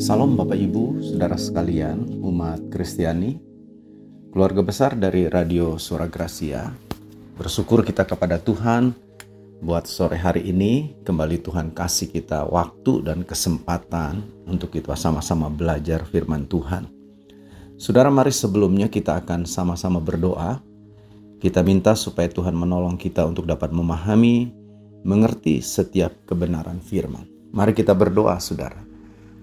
Salam Bapak Ibu, Saudara sekalian, umat Kristiani, keluarga besar dari Radio Suara Gracia. Bersyukur kita kepada Tuhan buat sore hari ini kembali Tuhan kasih kita waktu dan kesempatan untuk kita sama-sama belajar firman Tuhan. Saudara mari sebelumnya kita akan sama-sama berdoa. Kita minta supaya Tuhan menolong kita untuk dapat memahami, mengerti setiap kebenaran firman. Mari kita berdoa saudara.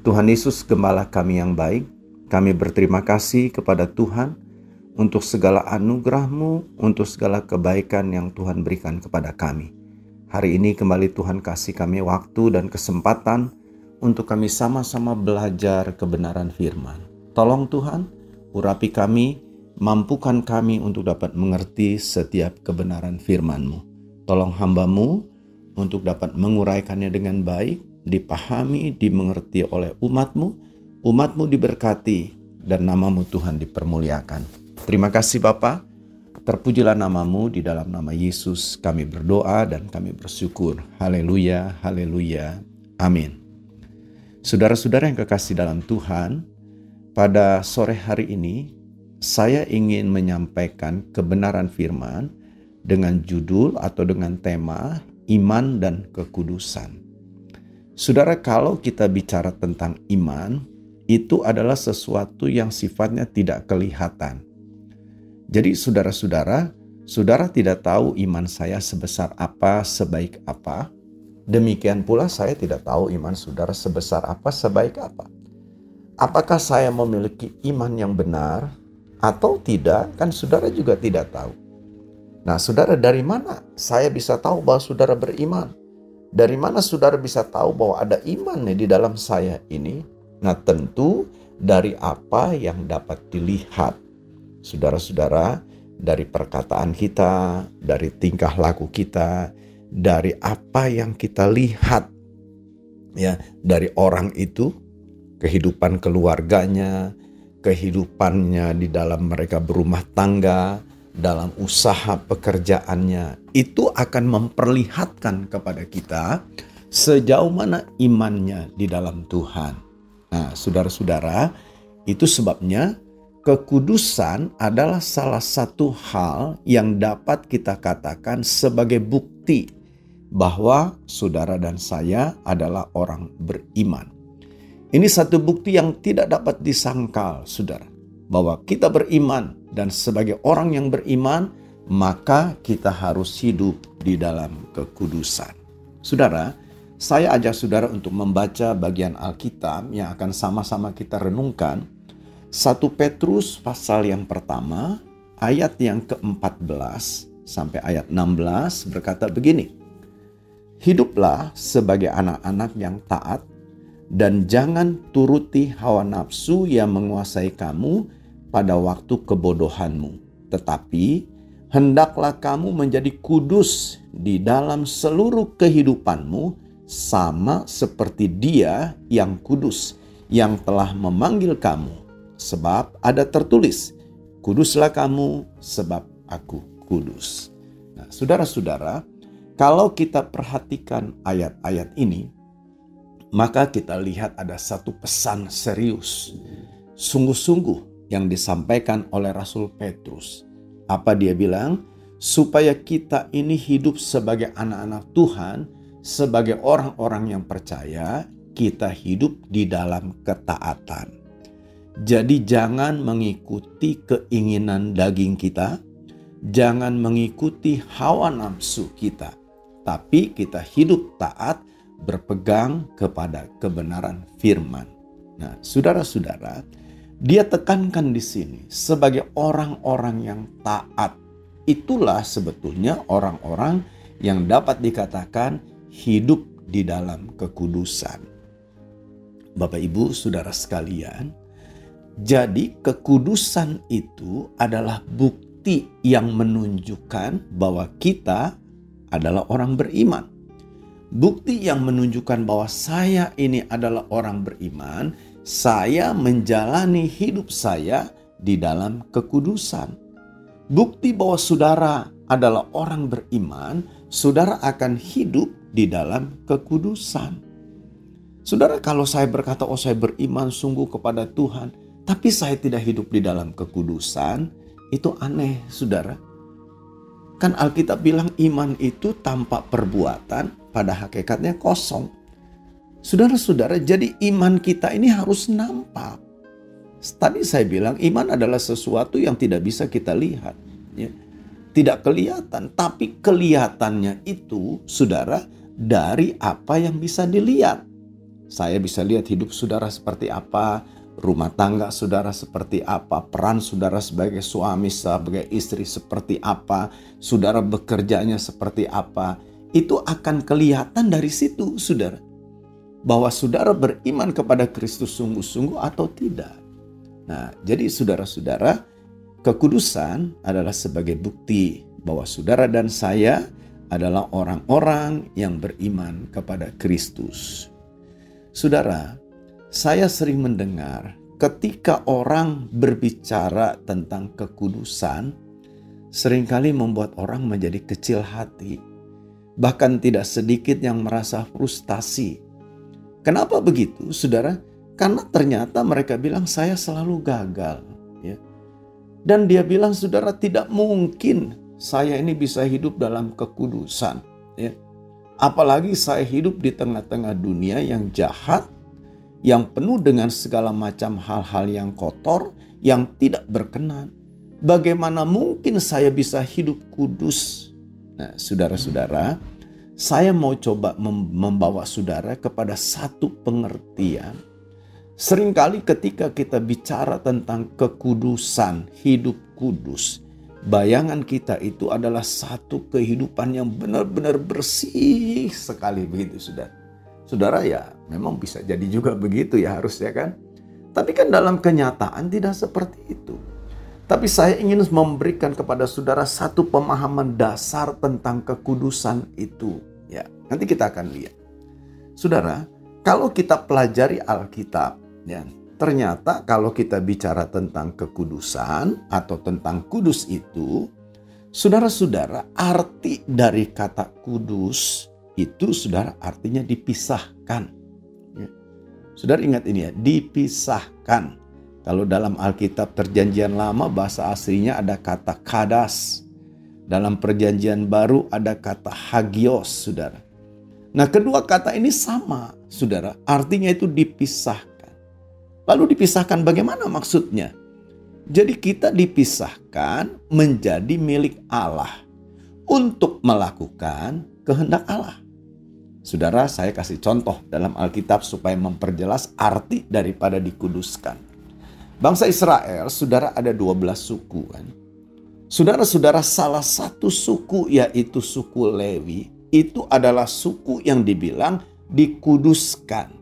Tuhan Yesus Gembala kami yang baik, kami berterima kasih kepada Tuhan untuk segala anugerah-Mu, untuk segala kebaikan yang Tuhan berikan kepada kami. Hari ini kembali Tuhan kasih kami waktu dan kesempatan untuk kami sama-sama belajar kebenaran firman. Tolong Tuhan, urapi kami, mampukan kami untuk dapat mengerti setiap kebenaran firman-Mu. Tolong hambamu untuk dapat menguraikannya dengan baik, dipahami, dimengerti oleh umatmu, umatmu diberkati, dan namamu Tuhan dipermuliakan. Terima kasih Bapa. Terpujilah namamu di dalam nama Yesus kami berdoa dan kami bersyukur. Haleluya, haleluya, amin. Saudara-saudara yang kekasih dalam Tuhan, pada sore hari ini saya ingin menyampaikan kebenaran firman dengan judul atau dengan tema iman dan kekudusan. Saudara, kalau kita bicara tentang iman, itu adalah sesuatu yang sifatnya tidak kelihatan. Jadi, saudara-saudara, saudara tidak tahu iman saya sebesar apa, sebaik apa. Demikian pula, saya tidak tahu iman saudara sebesar apa, sebaik apa. Apakah saya memiliki iman yang benar atau tidak? Kan saudara juga tidak tahu. Nah, saudara, dari mana saya bisa tahu bahwa saudara beriman? Dari mana saudara bisa tahu bahwa ada iman di dalam saya ini? Nah tentu dari apa yang dapat dilihat. Saudara-saudara, dari perkataan kita, dari tingkah laku kita, dari apa yang kita lihat ya dari orang itu, kehidupan keluarganya, kehidupannya di dalam mereka berumah tangga, dalam usaha pekerjaannya itu akan memperlihatkan kepada kita sejauh mana imannya di dalam Tuhan. Nah, saudara-saudara, itu sebabnya kekudusan adalah salah satu hal yang dapat kita katakan sebagai bukti bahwa saudara dan saya adalah orang beriman. Ini satu bukti yang tidak dapat disangkal, saudara, bahwa kita beriman dan sebagai orang yang beriman, maka kita harus hidup di dalam kekudusan. Saudara, saya ajak saudara untuk membaca bagian Alkitab yang akan sama-sama kita renungkan. 1 Petrus pasal yang pertama, ayat yang ke-14 sampai ayat 16 berkata begini. Hiduplah sebagai anak-anak yang taat dan jangan turuti hawa nafsu yang menguasai kamu pada waktu kebodohanmu, tetapi hendaklah kamu menjadi kudus di dalam seluruh kehidupanmu, sama seperti Dia yang kudus, yang telah memanggil kamu. Sebab ada tertulis, "Kuduslah kamu, sebab Aku kudus." Nah, saudara-saudara, kalau kita perhatikan ayat-ayat ini, maka kita lihat ada satu pesan serius, sungguh-sungguh yang disampaikan oleh Rasul Petrus. Apa dia bilang? Supaya kita ini hidup sebagai anak-anak Tuhan, sebagai orang-orang yang percaya, kita hidup di dalam ketaatan. Jadi jangan mengikuti keinginan daging kita, jangan mengikuti hawa nafsu kita, tapi kita hidup taat berpegang kepada kebenaran firman. Nah, saudara-saudara, dia tekankan di sini sebagai orang-orang yang taat. Itulah sebetulnya orang-orang yang dapat dikatakan hidup di dalam kekudusan. Bapak Ibu, Saudara sekalian, jadi kekudusan itu adalah bukti yang menunjukkan bahwa kita adalah orang beriman. Bukti yang menunjukkan bahwa saya ini adalah orang beriman saya menjalani hidup saya di dalam kekudusan. Bukti bahwa saudara adalah orang beriman, saudara akan hidup di dalam kekudusan. Saudara, kalau saya berkata, "Oh, saya beriman sungguh kepada Tuhan," tapi saya tidak hidup di dalam kekudusan, itu aneh, saudara. Kan Alkitab bilang iman itu tanpa perbuatan pada hakikatnya kosong. Saudara-saudara, jadi iman kita ini harus nampak. Tadi saya bilang iman adalah sesuatu yang tidak bisa kita lihat. Ya. Tidak kelihatan, tapi kelihatannya itu, saudara, dari apa yang bisa dilihat. Saya bisa lihat hidup saudara seperti apa, rumah tangga saudara seperti apa, peran saudara sebagai suami, sebagai istri seperti apa, saudara bekerjanya seperti apa. Itu akan kelihatan dari situ, saudara. Bahwa saudara beriman kepada Kristus sungguh-sungguh atau tidak. Nah, jadi saudara-saudara, kekudusan adalah sebagai bukti bahwa saudara dan saya adalah orang-orang yang beriman kepada Kristus. Saudara, saya sering mendengar ketika orang berbicara tentang kekudusan, sering kali membuat orang menjadi kecil hati. Bahkan tidak sedikit yang merasa frustasi. Kenapa begitu, saudara? Karena ternyata mereka bilang saya selalu gagal. Ya. Dan dia bilang, saudara tidak mungkin saya ini bisa hidup dalam kekudusan. Ya. Apalagi saya hidup di tengah-tengah dunia yang jahat, yang penuh dengan segala macam hal-hal yang kotor, yang tidak berkenan. Bagaimana mungkin saya bisa hidup kudus? Nah, saudara-saudara, saya mau coba membawa saudara kepada satu pengertian. Seringkali ketika kita bicara tentang kekudusan, hidup kudus, bayangan kita itu adalah satu kehidupan yang benar-benar bersih sekali begitu saudara. Saudara ya memang bisa jadi juga begitu ya harusnya kan. Tapi kan dalam kenyataan tidak seperti itu. Tapi saya ingin memberikan kepada saudara satu pemahaman dasar tentang kekudusan itu. Nanti kita akan lihat. Saudara, kalau kita pelajari Alkitab, ya, Ternyata kalau kita bicara tentang kekudusan atau tentang kudus itu, saudara-saudara, arti dari kata kudus itu saudara artinya dipisahkan. Ya. Saudara ingat ini ya, dipisahkan. Kalau dalam Alkitab perjanjian lama bahasa aslinya ada kata kadas. Dalam perjanjian baru ada kata hagios, saudara. Nah kedua kata ini sama, saudara. Artinya itu dipisah Lalu dipisahkan bagaimana maksudnya? Jadi kita dipisahkan menjadi milik Allah untuk melakukan kehendak Allah. Saudara, saya kasih contoh dalam Alkitab supaya memperjelas arti daripada dikuduskan. Bangsa Israel, saudara ada 12 suku kan. Saudara-saudara salah satu suku yaitu suku Lewi itu adalah suku yang dibilang dikuduskan.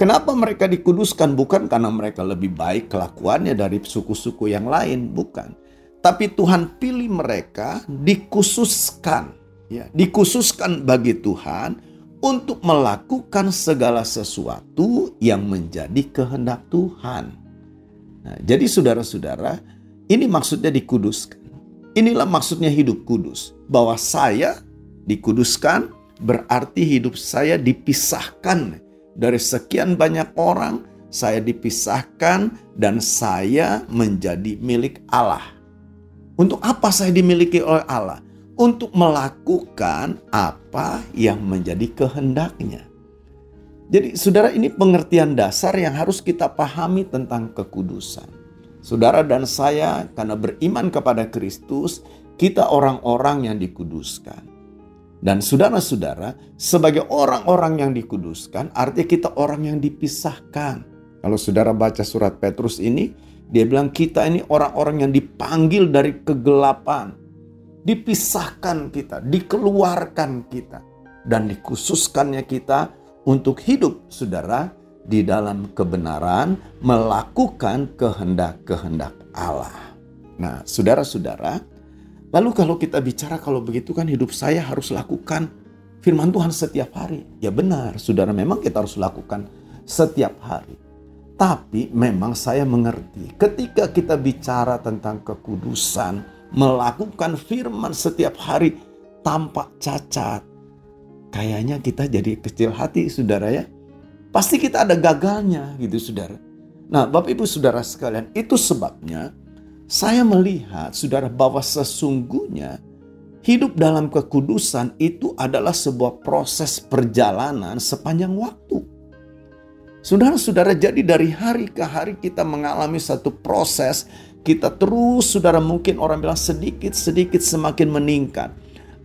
Kenapa mereka dikuduskan? Bukan karena mereka lebih baik kelakuannya dari suku-suku yang lain, bukan. Tapi Tuhan pilih mereka dikhususkan, ya, dikhususkan bagi Tuhan untuk melakukan segala sesuatu yang menjadi kehendak Tuhan. Nah, jadi saudara-saudara, ini maksudnya dikuduskan. Inilah maksudnya hidup kudus, bahwa saya dikuduskan berarti hidup saya dipisahkan dari sekian banyak orang, saya dipisahkan dan saya menjadi milik Allah. Untuk apa saya dimiliki oleh Allah? Untuk melakukan apa yang menjadi kehendaknya. Jadi saudara ini pengertian dasar yang harus kita pahami tentang kekudusan. Saudara dan saya karena beriman kepada Kristus, kita orang-orang yang dikuduskan. Dan saudara-saudara, sebagai orang-orang yang dikuduskan, artinya kita orang yang dipisahkan. Kalau saudara baca surat Petrus ini, dia bilang kita ini orang-orang yang dipanggil dari kegelapan. Dipisahkan kita, dikeluarkan kita. Dan dikhususkannya kita untuk hidup, saudara, di dalam kebenaran, melakukan kehendak-kehendak Allah. Nah, saudara-saudara, Lalu kalau kita bicara kalau begitu kan hidup saya harus lakukan firman Tuhan setiap hari. Ya benar, saudara memang kita harus lakukan setiap hari. Tapi memang saya mengerti ketika kita bicara tentang kekudusan, melakukan firman setiap hari tanpa cacat. Kayaknya kita jadi kecil hati saudara ya. Pasti kita ada gagalnya gitu saudara. Nah Bapak Ibu Saudara sekalian itu sebabnya saya melihat saudara bahwa sesungguhnya hidup dalam kekudusan itu adalah sebuah proses perjalanan sepanjang waktu. Saudara-saudara, jadi dari hari ke hari kita mengalami satu proses, kita terus, saudara mungkin orang bilang sedikit-sedikit semakin meningkat.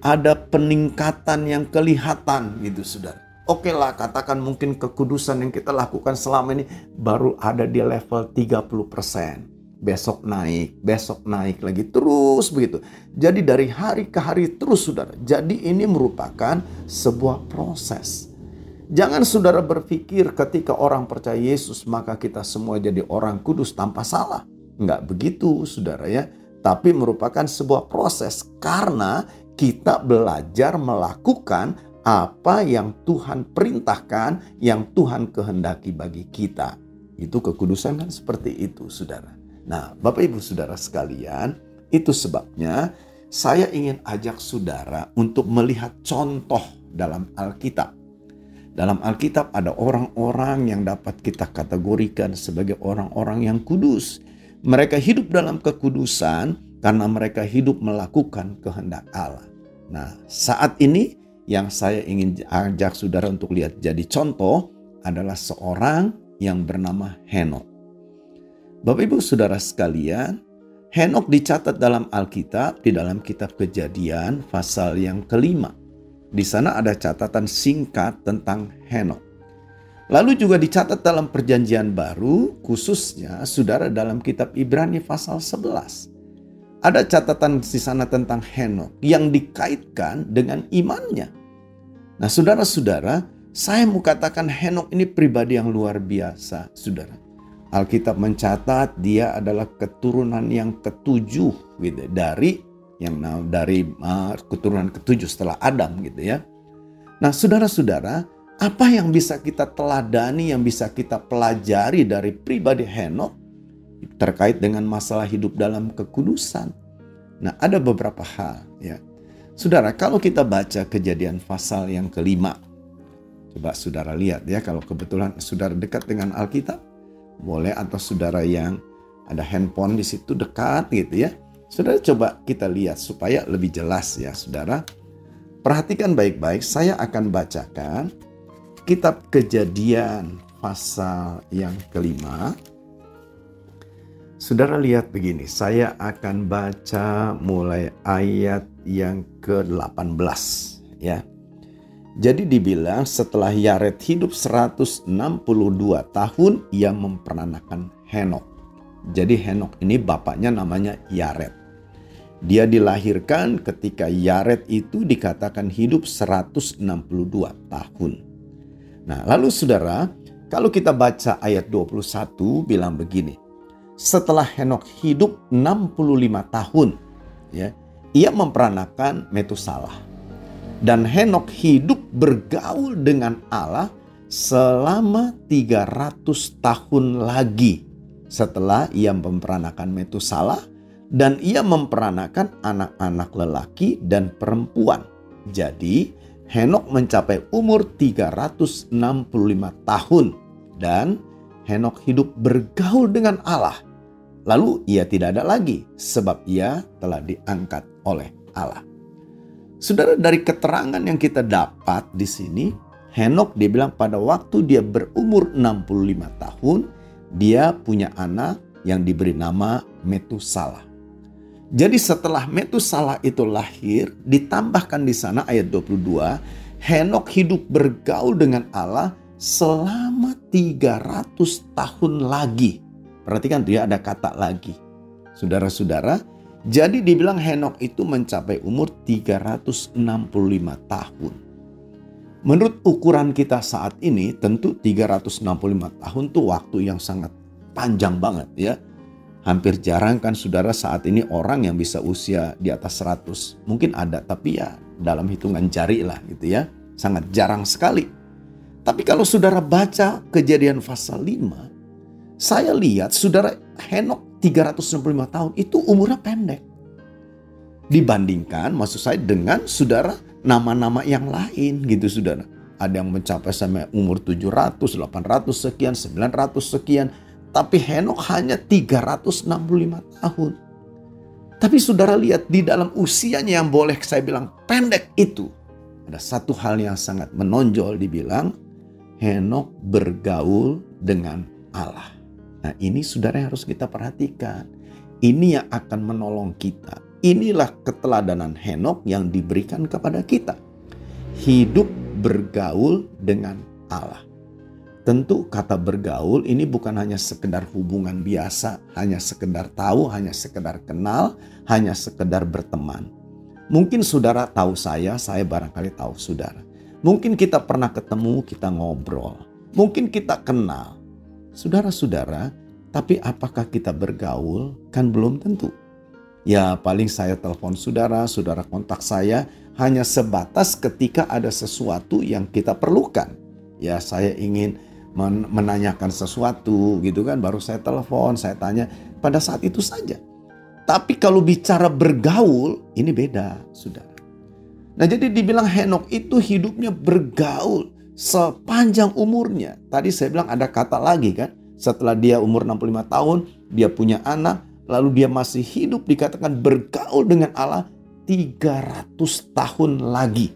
Ada peningkatan yang kelihatan gitu saudara. Oke lah katakan mungkin kekudusan yang kita lakukan selama ini baru ada di level 30% besok naik, besok naik lagi terus begitu. Jadi dari hari ke hari terus saudara. Jadi ini merupakan sebuah proses. Jangan saudara berpikir ketika orang percaya Yesus maka kita semua jadi orang kudus tanpa salah. Enggak begitu saudara ya. Tapi merupakan sebuah proses karena kita belajar melakukan apa yang Tuhan perintahkan, yang Tuhan kehendaki bagi kita. Itu kekudusan kan seperti itu saudara. Nah Bapak Ibu Saudara sekalian, itu sebabnya saya ingin ajak saudara untuk melihat contoh dalam Alkitab dalam Alkitab ada orang-orang yang dapat kita kategorikan sebagai orang-orang yang kudus. Mereka hidup dalam kekudusan karena mereka hidup melakukan kehendak Allah. Nah, saat ini yang saya ingin ajak saudara untuk lihat jadi contoh adalah seorang yang bernama Henok. Bapak Ibu Saudara sekalian, Henok dicatat dalam Alkitab di dalam kitab Kejadian pasal yang kelima di sana ada catatan singkat tentang Henok. Lalu juga dicatat dalam perjanjian baru, khususnya saudara dalam kitab Ibrani pasal 11. Ada catatan di sana tentang Henok yang dikaitkan dengan imannya. Nah saudara-saudara, saya mau katakan Henok ini pribadi yang luar biasa, saudara. Alkitab mencatat dia adalah keturunan yang ketujuh gitu, dari yang dari uh, keturunan ketujuh setelah Adam gitu ya. Nah, saudara-saudara, apa yang bisa kita teladani, yang bisa kita pelajari dari pribadi Henok terkait dengan masalah hidup dalam kekudusan? Nah, ada beberapa hal ya. Saudara, kalau kita baca kejadian pasal yang kelima, coba saudara lihat ya, kalau kebetulan saudara dekat dengan Alkitab, boleh atau saudara yang ada handphone di situ dekat gitu ya Saudara coba kita lihat supaya lebih jelas ya saudara. Perhatikan baik-baik, saya akan bacakan kitab kejadian pasal yang kelima. Saudara lihat begini, saya akan baca mulai ayat yang ke-18 ya. Jadi dibilang setelah Yared hidup 162 tahun ia memperanakan Henok. Jadi Henok ini bapaknya namanya Yared. Dia dilahirkan ketika Yaret itu dikatakan hidup 162 tahun. Nah, lalu saudara, kalau kita baca ayat 21 bilang begini. Setelah Henok hidup 65 tahun, ya, ia memperanakan Metusalah. Dan Henok hidup bergaul dengan Allah selama 300 tahun lagi setelah ia memperanakan Metusalah dan ia memperanakan anak-anak lelaki dan perempuan. Jadi, Henok mencapai umur 365 tahun dan Henok hidup bergaul dengan Allah. Lalu ia tidak ada lagi sebab ia telah diangkat oleh Allah. Saudara dari keterangan yang kita dapat di sini, Henok dibilang pada waktu dia berumur 65 tahun, dia punya anak yang diberi nama Metusalah. Jadi setelah Metusalah itu lahir, ditambahkan di sana ayat 22, Henok hidup bergaul dengan Allah selama 300 tahun lagi. Perhatikan dia ada kata lagi. Saudara-saudara, jadi dibilang Henok itu mencapai umur 365 tahun. Menurut ukuran kita saat ini, tentu 365 tahun itu waktu yang sangat panjang banget ya hampir jarang kan saudara saat ini orang yang bisa usia di atas 100. Mungkin ada tapi ya dalam hitungan jari lah gitu ya. Sangat jarang sekali. Tapi kalau saudara baca kejadian pasal 5, saya lihat saudara Henok 365 tahun itu umurnya pendek. Dibandingkan maksud saya dengan saudara nama-nama yang lain gitu saudara. ada yang mencapai sampai umur 700, 800 sekian, 900 sekian. Tapi Henok hanya 365 tahun. Tapi saudara lihat di dalam usianya yang boleh saya bilang pendek itu. Ada satu hal yang sangat menonjol dibilang Henok bergaul dengan Allah. Nah ini saudara yang harus kita perhatikan. Ini yang akan menolong kita. Inilah keteladanan Henok yang diberikan kepada kita. Hidup bergaul dengan Allah. Tentu kata bergaul ini bukan hanya sekedar hubungan biasa, hanya sekedar tahu, hanya sekedar kenal, hanya sekedar berteman. Mungkin saudara tahu saya, saya barangkali tahu saudara. Mungkin kita pernah ketemu, kita ngobrol. Mungkin kita kenal. Saudara-saudara, tapi apakah kita bergaul? Kan belum tentu. Ya paling saya telepon saudara, saudara kontak saya hanya sebatas ketika ada sesuatu yang kita perlukan. Ya saya ingin men menanyakan sesuatu gitu kan baru saya telepon saya tanya pada saat itu saja tapi kalau bicara bergaul ini beda saudara nah jadi dibilang Henok itu hidupnya bergaul sepanjang umurnya tadi saya bilang ada kata lagi kan setelah dia umur 65 tahun dia punya anak lalu dia masih hidup dikatakan bergaul dengan Allah 300 tahun lagi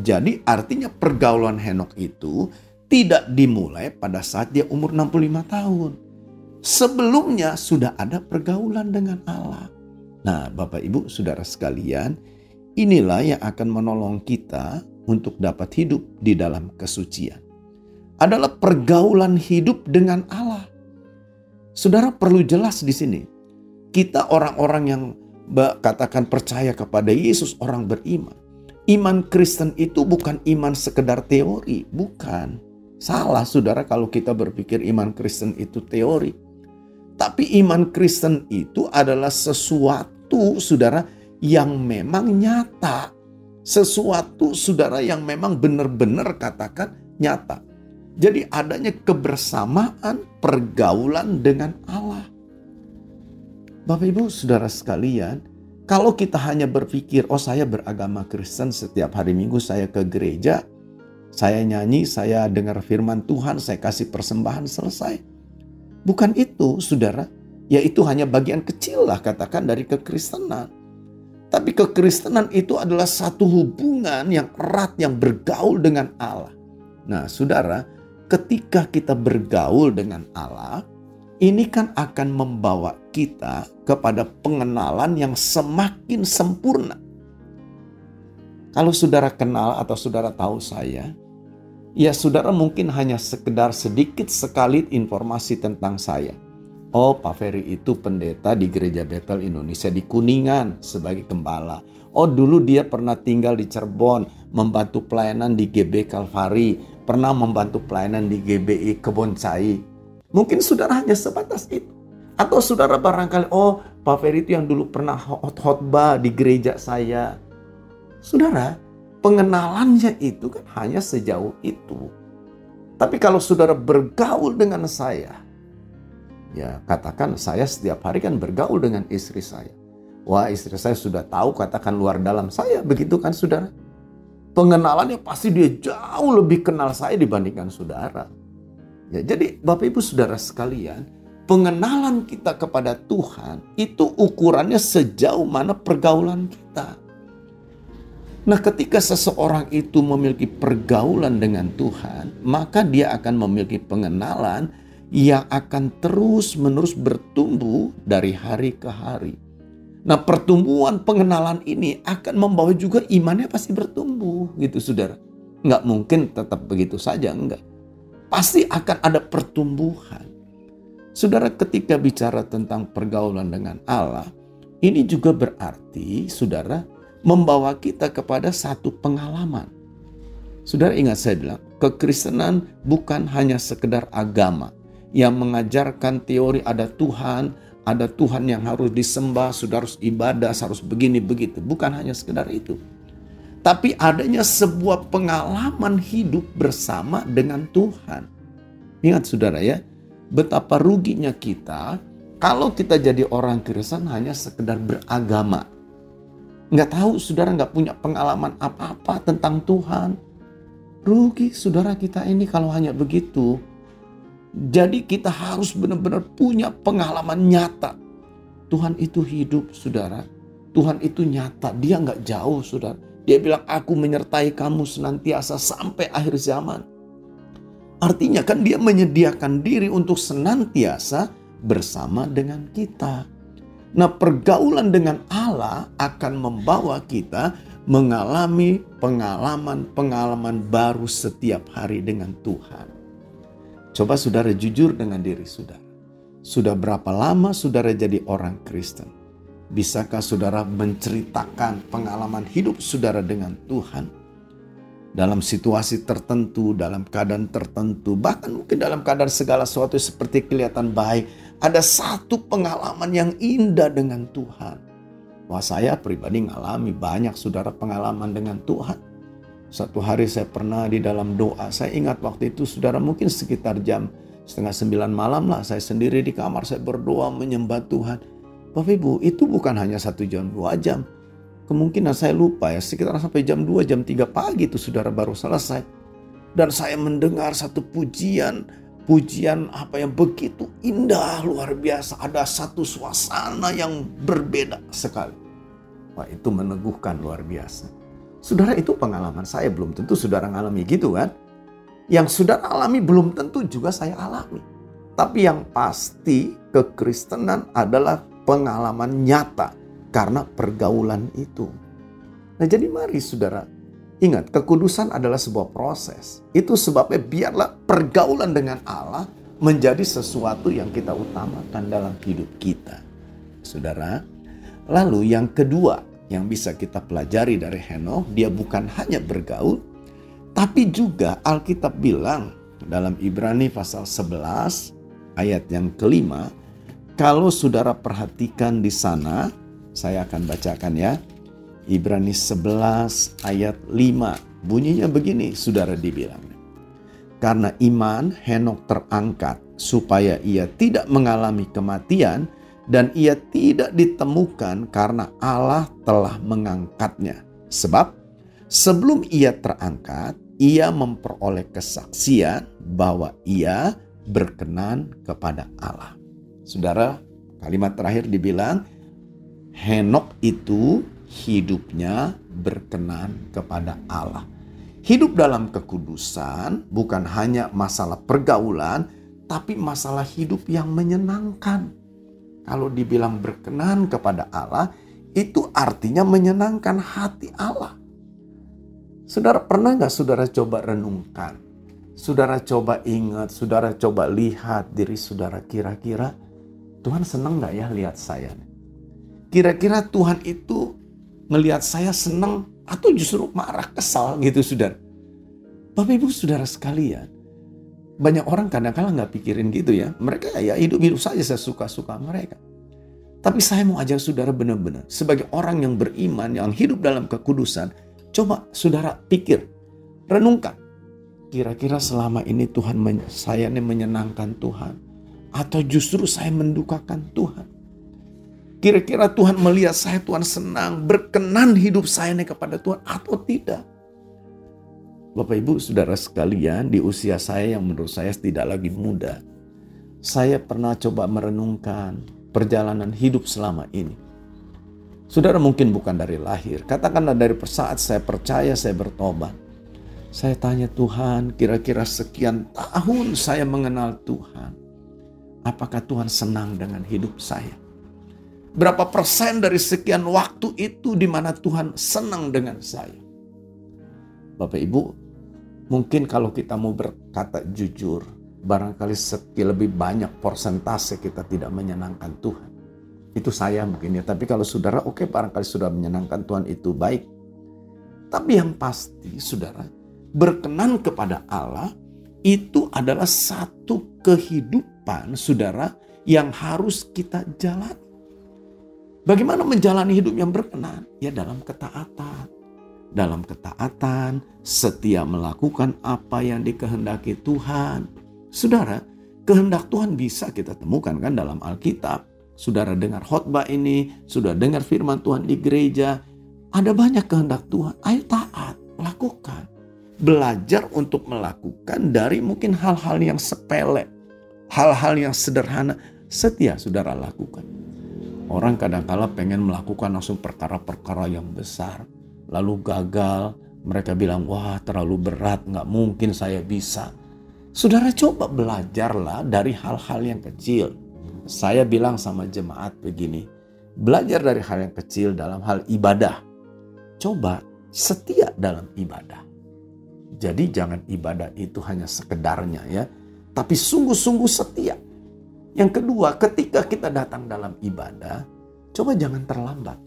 jadi artinya pergaulan Henok itu tidak dimulai pada saat dia umur 65 tahun. Sebelumnya sudah ada pergaulan dengan Allah. Nah, Bapak Ibu, Saudara sekalian, inilah yang akan menolong kita untuk dapat hidup di dalam kesucian. Adalah pergaulan hidup dengan Allah. Saudara perlu jelas di sini. Kita orang-orang yang katakan percaya kepada Yesus, orang beriman. Iman Kristen itu bukan iman sekedar teori, bukan Salah saudara kalau kita berpikir iman Kristen itu teori. Tapi iman Kristen itu adalah sesuatu saudara yang memang nyata. Sesuatu saudara yang memang benar-benar katakan nyata. Jadi adanya kebersamaan pergaulan dengan Allah. Bapak Ibu saudara sekalian, kalau kita hanya berpikir, oh saya beragama Kristen setiap hari Minggu saya ke gereja, saya nyanyi, saya dengar firman Tuhan, saya kasih persembahan selesai. Bukan itu, saudara. Ya itu hanya bagian kecil lah katakan dari kekristenan. Tapi kekristenan itu adalah satu hubungan yang erat yang bergaul dengan Allah. Nah, saudara, ketika kita bergaul dengan Allah, ini kan akan membawa kita kepada pengenalan yang semakin sempurna. Kalau saudara kenal atau saudara tahu saya, Ya saudara mungkin hanya sekedar sedikit sekali informasi tentang saya. Oh Pak Ferry itu pendeta di Gereja Betel Indonesia di Kuningan sebagai gembala. Oh dulu dia pernah tinggal di Cirebon, membantu pelayanan di GB Kalvari, pernah membantu pelayanan di GBI Keboncai. Mungkin saudara hanya sebatas itu. Atau saudara barangkali, oh Pak Ferry itu yang dulu pernah khotbah di gereja saya. Saudara, pengenalannya itu kan hanya sejauh itu. Tapi kalau saudara bergaul dengan saya, ya katakan saya setiap hari kan bergaul dengan istri saya. Wah istri saya sudah tahu katakan luar dalam saya, begitu kan saudara? Pengenalannya pasti dia jauh lebih kenal saya dibandingkan saudara. Ya, jadi Bapak Ibu Saudara sekalian, pengenalan kita kepada Tuhan itu ukurannya sejauh mana pergaulan kita. Nah, ketika seseorang itu memiliki pergaulan dengan Tuhan, maka dia akan memiliki pengenalan yang akan terus-menerus bertumbuh dari hari ke hari. Nah, pertumbuhan pengenalan ini akan membawa juga imannya pasti bertumbuh, gitu, saudara. Nggak mungkin tetap begitu saja, enggak. Pasti akan ada pertumbuhan. Saudara, ketika bicara tentang pergaulan dengan Allah, ini juga berarti, saudara, membawa kita kepada satu pengalaman. Saudara ingat saya bilang, kekristenan bukan hanya sekedar agama yang mengajarkan teori ada Tuhan, ada Tuhan yang harus disembah, sudah harus ibadah, harus begini begitu. Bukan hanya sekedar itu. Tapi adanya sebuah pengalaman hidup bersama dengan Tuhan. Ingat saudara ya, betapa ruginya kita kalau kita jadi orang Kristen hanya sekedar beragama nggak tahu saudara nggak punya pengalaman apa-apa tentang Tuhan. Rugi saudara kita ini kalau hanya begitu. Jadi kita harus benar-benar punya pengalaman nyata. Tuhan itu hidup saudara. Tuhan itu nyata. Dia nggak jauh saudara. Dia bilang aku menyertai kamu senantiasa sampai akhir zaman. Artinya kan dia menyediakan diri untuk senantiasa bersama dengan kita. Nah, pergaulan dengan Allah akan membawa kita mengalami pengalaman-pengalaman baru setiap hari dengan Tuhan. Coba saudara jujur dengan diri saudara. Sudah berapa lama saudara jadi orang Kristen? Bisakah saudara menceritakan pengalaman hidup saudara dengan Tuhan? Dalam situasi tertentu, dalam keadaan tertentu, bahkan mungkin dalam keadaan segala sesuatu seperti kelihatan baik, ada satu pengalaman yang indah dengan Tuhan. Wah saya pribadi ngalami banyak saudara pengalaman dengan Tuhan. Satu hari saya pernah di dalam doa, saya ingat waktu itu saudara mungkin sekitar jam setengah sembilan malam lah saya sendiri di kamar saya berdoa menyembah Tuhan. Bapak Ibu itu bukan hanya satu jam dua jam. Kemungkinan saya lupa ya sekitar sampai jam 2 jam 3 pagi itu saudara baru selesai. Dan saya mendengar satu pujian pujian apa yang begitu indah luar biasa ada satu suasana yang berbeda sekali wah itu meneguhkan luar biasa saudara itu pengalaman saya belum tentu saudara alami gitu kan yang saudara alami belum tentu juga saya alami tapi yang pasti kekristenan adalah pengalaman nyata karena pergaulan itu nah jadi mari saudara Ingat, kekudusan adalah sebuah proses. Itu sebabnya biarlah pergaulan dengan Allah menjadi sesuatu yang kita utamakan dalam hidup kita. Saudara, lalu yang kedua yang bisa kita pelajari dari Henokh, dia bukan hanya bergaul, tapi juga Alkitab bilang dalam Ibrani pasal 11 ayat yang kelima, kalau saudara perhatikan di sana, saya akan bacakan ya. Ibrani 11 ayat 5. Bunyinya begini, saudara dibilang. Karena iman Henok terangkat supaya ia tidak mengalami kematian dan ia tidak ditemukan karena Allah telah mengangkatnya. Sebab sebelum ia terangkat, ia memperoleh kesaksian bahwa ia berkenan kepada Allah. Saudara, kalimat terakhir dibilang Henok itu hidupnya berkenan kepada Allah. Hidup dalam kekudusan bukan hanya masalah pergaulan, tapi masalah hidup yang menyenangkan. Kalau dibilang berkenan kepada Allah, itu artinya menyenangkan hati Allah. Saudara pernah nggak saudara coba renungkan? Saudara coba ingat, saudara coba lihat diri saudara kira-kira Tuhan senang nggak ya lihat saya? Kira-kira Tuhan itu melihat saya senang atau justru marah, kesal gitu saudara. Bapak ibu saudara sekalian, banyak orang kadang-kadang nggak pikirin gitu ya. Mereka ya hidup-hidup saja saya suka-suka mereka. Tapi saya mau ajak saudara benar-benar sebagai orang yang beriman, yang hidup dalam kekudusan, coba saudara pikir, renungkan. Kira-kira selama ini Tuhan saya ini menyenangkan Tuhan atau justru saya mendukakan Tuhan? Kira-kira Tuhan melihat saya, Tuhan senang, berkenan hidup saya ini kepada Tuhan atau tidak? Bapak Ibu saudara sekalian di usia saya yang menurut saya tidak lagi muda. Saya pernah coba merenungkan perjalanan hidup selama ini. Saudara mungkin bukan dari lahir. Katakanlah dari saat saya percaya saya bertobat. Saya tanya Tuhan kira-kira sekian tahun saya mengenal Tuhan. Apakah Tuhan senang dengan hidup saya? Berapa persen dari sekian waktu itu di mana Tuhan senang dengan saya? Bapak Ibu, mungkin kalau kita mau berkata jujur, barangkali lebih banyak persentase kita tidak menyenangkan Tuhan. Itu saya mungkin ya, tapi kalau saudara oke okay, barangkali sudah menyenangkan Tuhan itu baik. Tapi yang pasti saudara, berkenan kepada Allah itu adalah satu kehidupan saudara yang harus kita jalani. Bagaimana menjalani hidup yang berkenan? Ya dalam ketaatan. Dalam ketaatan, setia melakukan apa yang dikehendaki Tuhan. Saudara, kehendak Tuhan bisa kita temukan kan dalam Alkitab. Saudara dengar khotbah ini, sudah dengar firman Tuhan di gereja. Ada banyak kehendak Tuhan. Ayo taat, lakukan. belajar untuk melakukan dari mungkin hal-hal yang sepele, hal-hal yang sederhana. Setia saudara lakukan. Orang kadang-kala pengen melakukan langsung perkara-perkara yang besar. Lalu gagal, mereka bilang, wah terlalu berat, nggak mungkin saya bisa. Saudara coba belajarlah dari hal-hal yang kecil. Saya bilang sama jemaat begini, belajar dari hal yang kecil dalam hal ibadah. Coba setia dalam ibadah. Jadi jangan ibadah itu hanya sekedarnya ya, tapi sungguh-sungguh setia. Yang kedua, ketika kita datang dalam ibadah, coba jangan terlambat.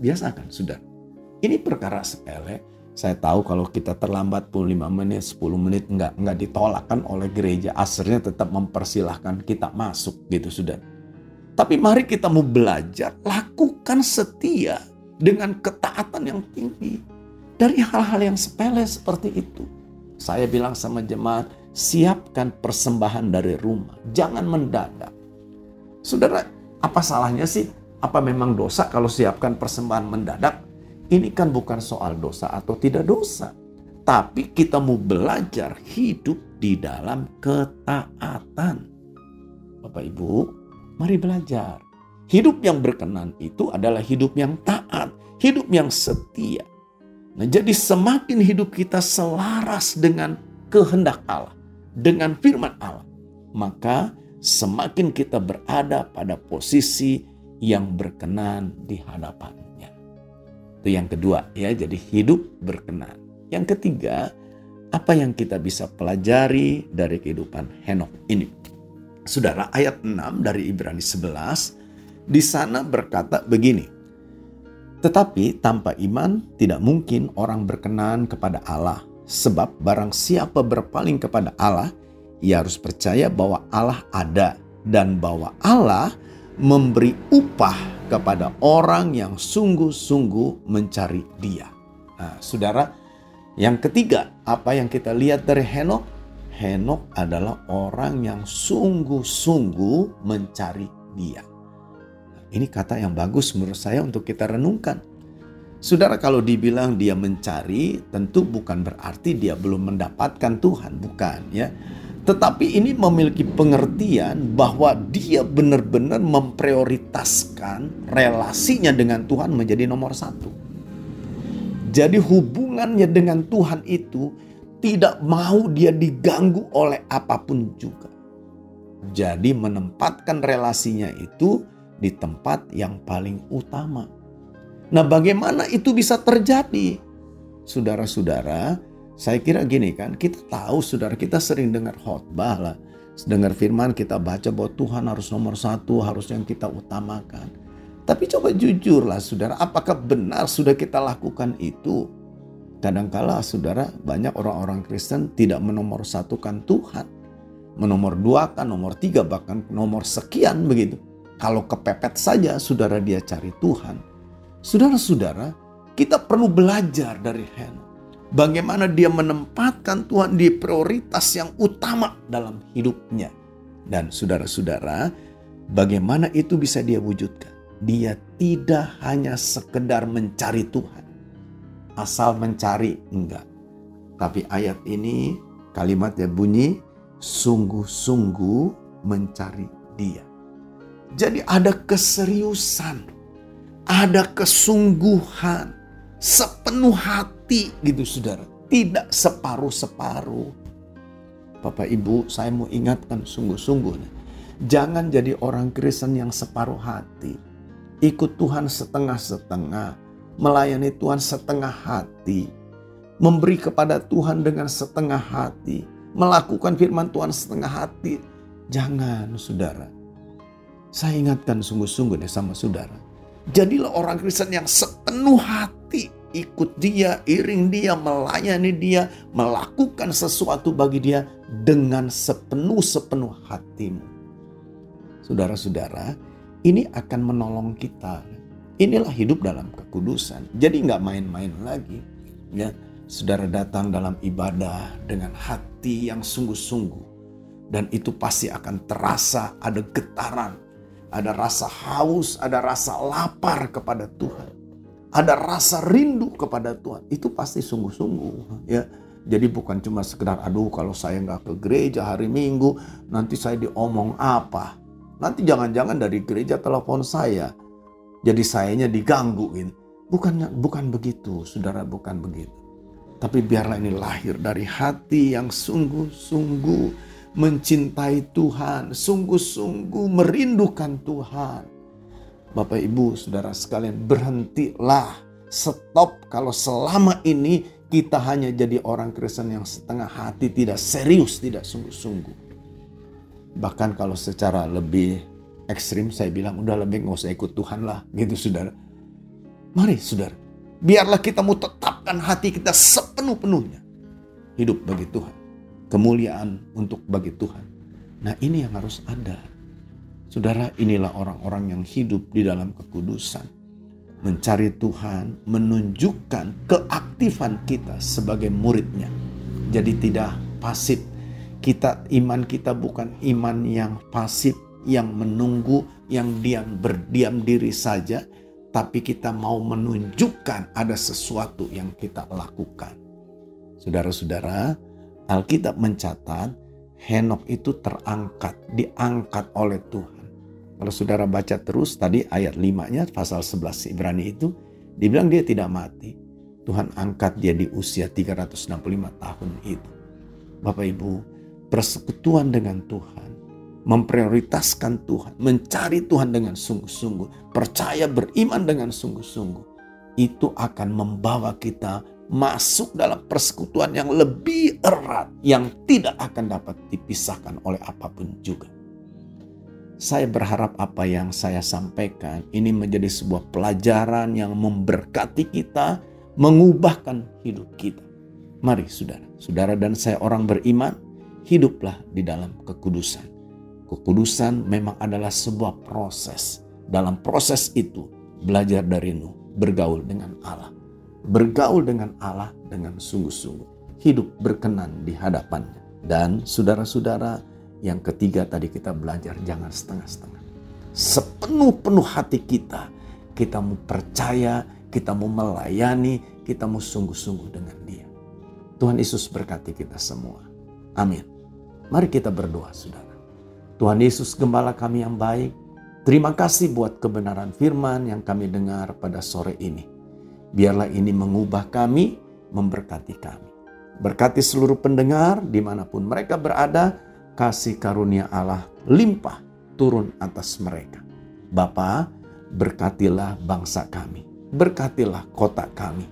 Biasakan, sudah. Ini perkara sepele, saya tahu kalau kita terlambat 5 menit, 10 menit enggak enggak ditolak kan oleh gereja. Aslinya tetap mempersilahkan kita masuk gitu sudah. Tapi mari kita mau belajar, lakukan setia dengan ketaatan yang tinggi. Dari hal-hal yang sepele seperti itu. Saya bilang sama jemaat, siapkan persembahan dari rumah. Jangan mendadak. Saudara, apa salahnya sih? Apa memang dosa kalau siapkan persembahan mendadak? Ini kan bukan soal dosa atau tidak dosa. Tapi kita mau belajar hidup di dalam ketaatan. Bapak Ibu, mari belajar. Hidup yang berkenan itu adalah hidup yang taat, hidup yang setia. Nah, jadi semakin hidup kita selaras dengan kehendak Allah, dengan firman Allah, maka semakin kita berada pada posisi yang berkenan di hadapan itu yang kedua ya, jadi hidup berkenan. Yang ketiga, apa yang kita bisa pelajari dari kehidupan Henok ini? Saudara, ayat 6 dari Ibrani 11 di sana berkata begini. Tetapi tanpa iman tidak mungkin orang berkenan kepada Allah. Sebab barang siapa berpaling kepada Allah, ia harus percaya bahwa Allah ada dan bahwa Allah memberi upah kepada orang yang sungguh-sungguh mencari Dia. Nah, saudara, yang ketiga, apa yang kita lihat dari Henok? Henok adalah orang yang sungguh-sungguh mencari Dia. Ini kata yang bagus menurut saya untuk kita renungkan. Saudara kalau dibilang dia mencari, tentu bukan berarti dia belum mendapatkan Tuhan, bukan ya. Tetapi ini memiliki pengertian bahwa dia benar-benar memprioritaskan relasinya dengan Tuhan menjadi nomor satu. Jadi hubungannya dengan Tuhan itu tidak mau dia diganggu oleh apa pun juga. Jadi menempatkan relasinya itu di tempat yang paling utama. Nah bagaimana itu bisa terjadi? Saudara-saudara, saya kira gini kan, kita tahu saudara kita sering dengar khotbah lah. Dengar firman kita baca bahwa Tuhan harus nomor satu, harus yang kita utamakan. Tapi coba jujurlah saudara, apakah benar sudah kita lakukan itu? Kadangkala saudara banyak orang-orang Kristen tidak menomor satukan Tuhan. Menomor dua kan, nomor tiga bahkan nomor sekian begitu. Kalau kepepet saja saudara dia cari Tuhan. Saudara-saudara, kita perlu belajar dari Henok bagaimana dia menempatkan Tuhan di prioritas yang utama dalam hidupnya. Dan saudara-saudara, bagaimana itu bisa dia wujudkan? Dia tidak hanya sekedar mencari Tuhan. Asal mencari, enggak. Tapi ayat ini kalimatnya bunyi, sungguh-sungguh mencari dia. Jadi ada keseriusan, ada kesungguhan, sepenuh hati gitu saudara. Tidak separuh-separuh. Bapak Ibu saya mau ingatkan sungguh-sungguh. Jangan jadi orang Kristen yang separuh hati. Ikut Tuhan setengah-setengah. Melayani Tuhan setengah hati. Memberi kepada Tuhan dengan setengah hati. Melakukan firman Tuhan setengah hati. Jangan saudara. Saya ingatkan sungguh-sungguh nih sama saudara. Jadilah orang Kristen yang sepenuh hati ikut dia, iring dia, melayani dia, melakukan sesuatu bagi dia dengan sepenuh-sepenuh hatimu. Saudara-saudara, ini akan menolong kita. Inilah hidup dalam kekudusan. Jadi nggak main-main lagi. Ya, saudara datang dalam ibadah dengan hati yang sungguh-sungguh. Dan itu pasti akan terasa ada getaran, ada rasa haus, ada rasa lapar kepada Tuhan ada rasa rindu kepada Tuhan, itu pasti sungguh-sungguh ya. Jadi bukan cuma sekedar aduh kalau saya nggak ke gereja hari Minggu nanti saya diomong apa. Nanti jangan-jangan dari gereja telepon saya. Jadi sayanya diganggu ini. Bukan bukan begitu, saudara bukan begitu. Tapi biarlah ini lahir dari hati yang sungguh-sungguh mencintai Tuhan, sungguh-sungguh merindukan Tuhan. Bapak Ibu, saudara sekalian, berhentilah, stop kalau selama ini kita hanya jadi orang Kristen yang setengah hati, tidak serius, tidak sungguh-sungguh. Bahkan kalau secara lebih ekstrim saya bilang udah lebih nggak usah ikut Tuhan lah gitu saudara. Mari saudara, biarlah kita mau tetapkan hati kita sepenuh-penuhnya. Hidup bagi Tuhan. Kemuliaan untuk bagi Tuhan. Nah ini yang harus ada. Saudara inilah orang-orang yang hidup di dalam kekudusan mencari Tuhan, menunjukkan keaktifan kita sebagai muridnya. Jadi tidak pasif. Kita iman kita bukan iman yang pasif, yang menunggu, yang diam berdiam diri saja, tapi kita mau menunjukkan ada sesuatu yang kita lakukan. Saudara-saudara, Alkitab mencatat Henok itu terangkat, diangkat oleh Tuhan kalau saudara baca terus tadi ayat 5-nya pasal 11 Ibrani itu dibilang dia tidak mati. Tuhan angkat dia di usia 365 tahun itu. Bapak Ibu, persekutuan dengan Tuhan, memprioritaskan Tuhan, mencari Tuhan dengan sungguh-sungguh, percaya beriman dengan sungguh-sungguh, itu akan membawa kita masuk dalam persekutuan yang lebih erat, yang tidak akan dapat dipisahkan oleh apa pun juga. Saya berharap apa yang saya sampaikan ini menjadi sebuah pelajaran yang memberkati kita, mengubahkan hidup kita. Mari saudara, saudara dan saya orang beriman, hiduplah di dalam kekudusan. Kekudusan memang adalah sebuah proses. Dalam proses itu, belajar dari Nuh, bergaul dengan Allah. Bergaul dengan Allah dengan sungguh-sungguh. Hidup berkenan di hadapannya. Dan saudara-saudara, yang ketiga tadi kita belajar jangan setengah-setengah. Sepenuh-penuh hati kita, kita mau percaya, kita mau melayani, kita mau sungguh-sungguh dengan dia. Tuhan Yesus berkati kita semua. Amin. Mari kita berdoa saudara. Tuhan Yesus gembala kami yang baik. Terima kasih buat kebenaran firman yang kami dengar pada sore ini. Biarlah ini mengubah kami, memberkati kami. Berkati seluruh pendengar di mana pun mereka berada, kasih karunia Allah limpah turun atas mereka. Bapa, berkatilah bangsa kami, berkatilah kota kami.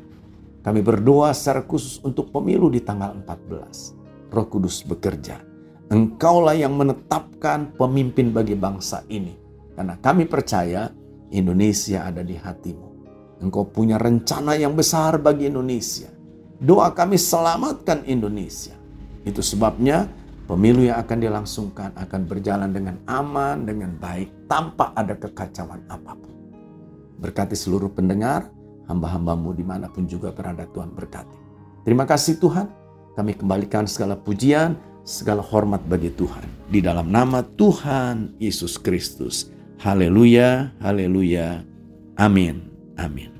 Kami berdoa secara khusus untuk pemilu di tanggal 14. Roh Kudus bekerja. Engkaulah yang menetapkan pemimpin bagi bangsa ini. Karena kami percaya Indonesia ada di hatimu. Engkau punya rencana yang besar bagi Indonesia. Doa kami selamatkan Indonesia. Itu sebabnya Pemilu yang akan dilangsungkan akan berjalan dengan aman, dengan baik, tanpa ada kekacauan apa pun. Berkati seluruh pendengar, hamba-hambamu di mana pun juga berada Tuhan berkati. Terima kasih Tuhan, kami kembalikan segala pujian, segala hormat bagi Tuhan. Di dalam nama Tuhan Yesus Kristus. Haleluya, haleluya, amin, amin.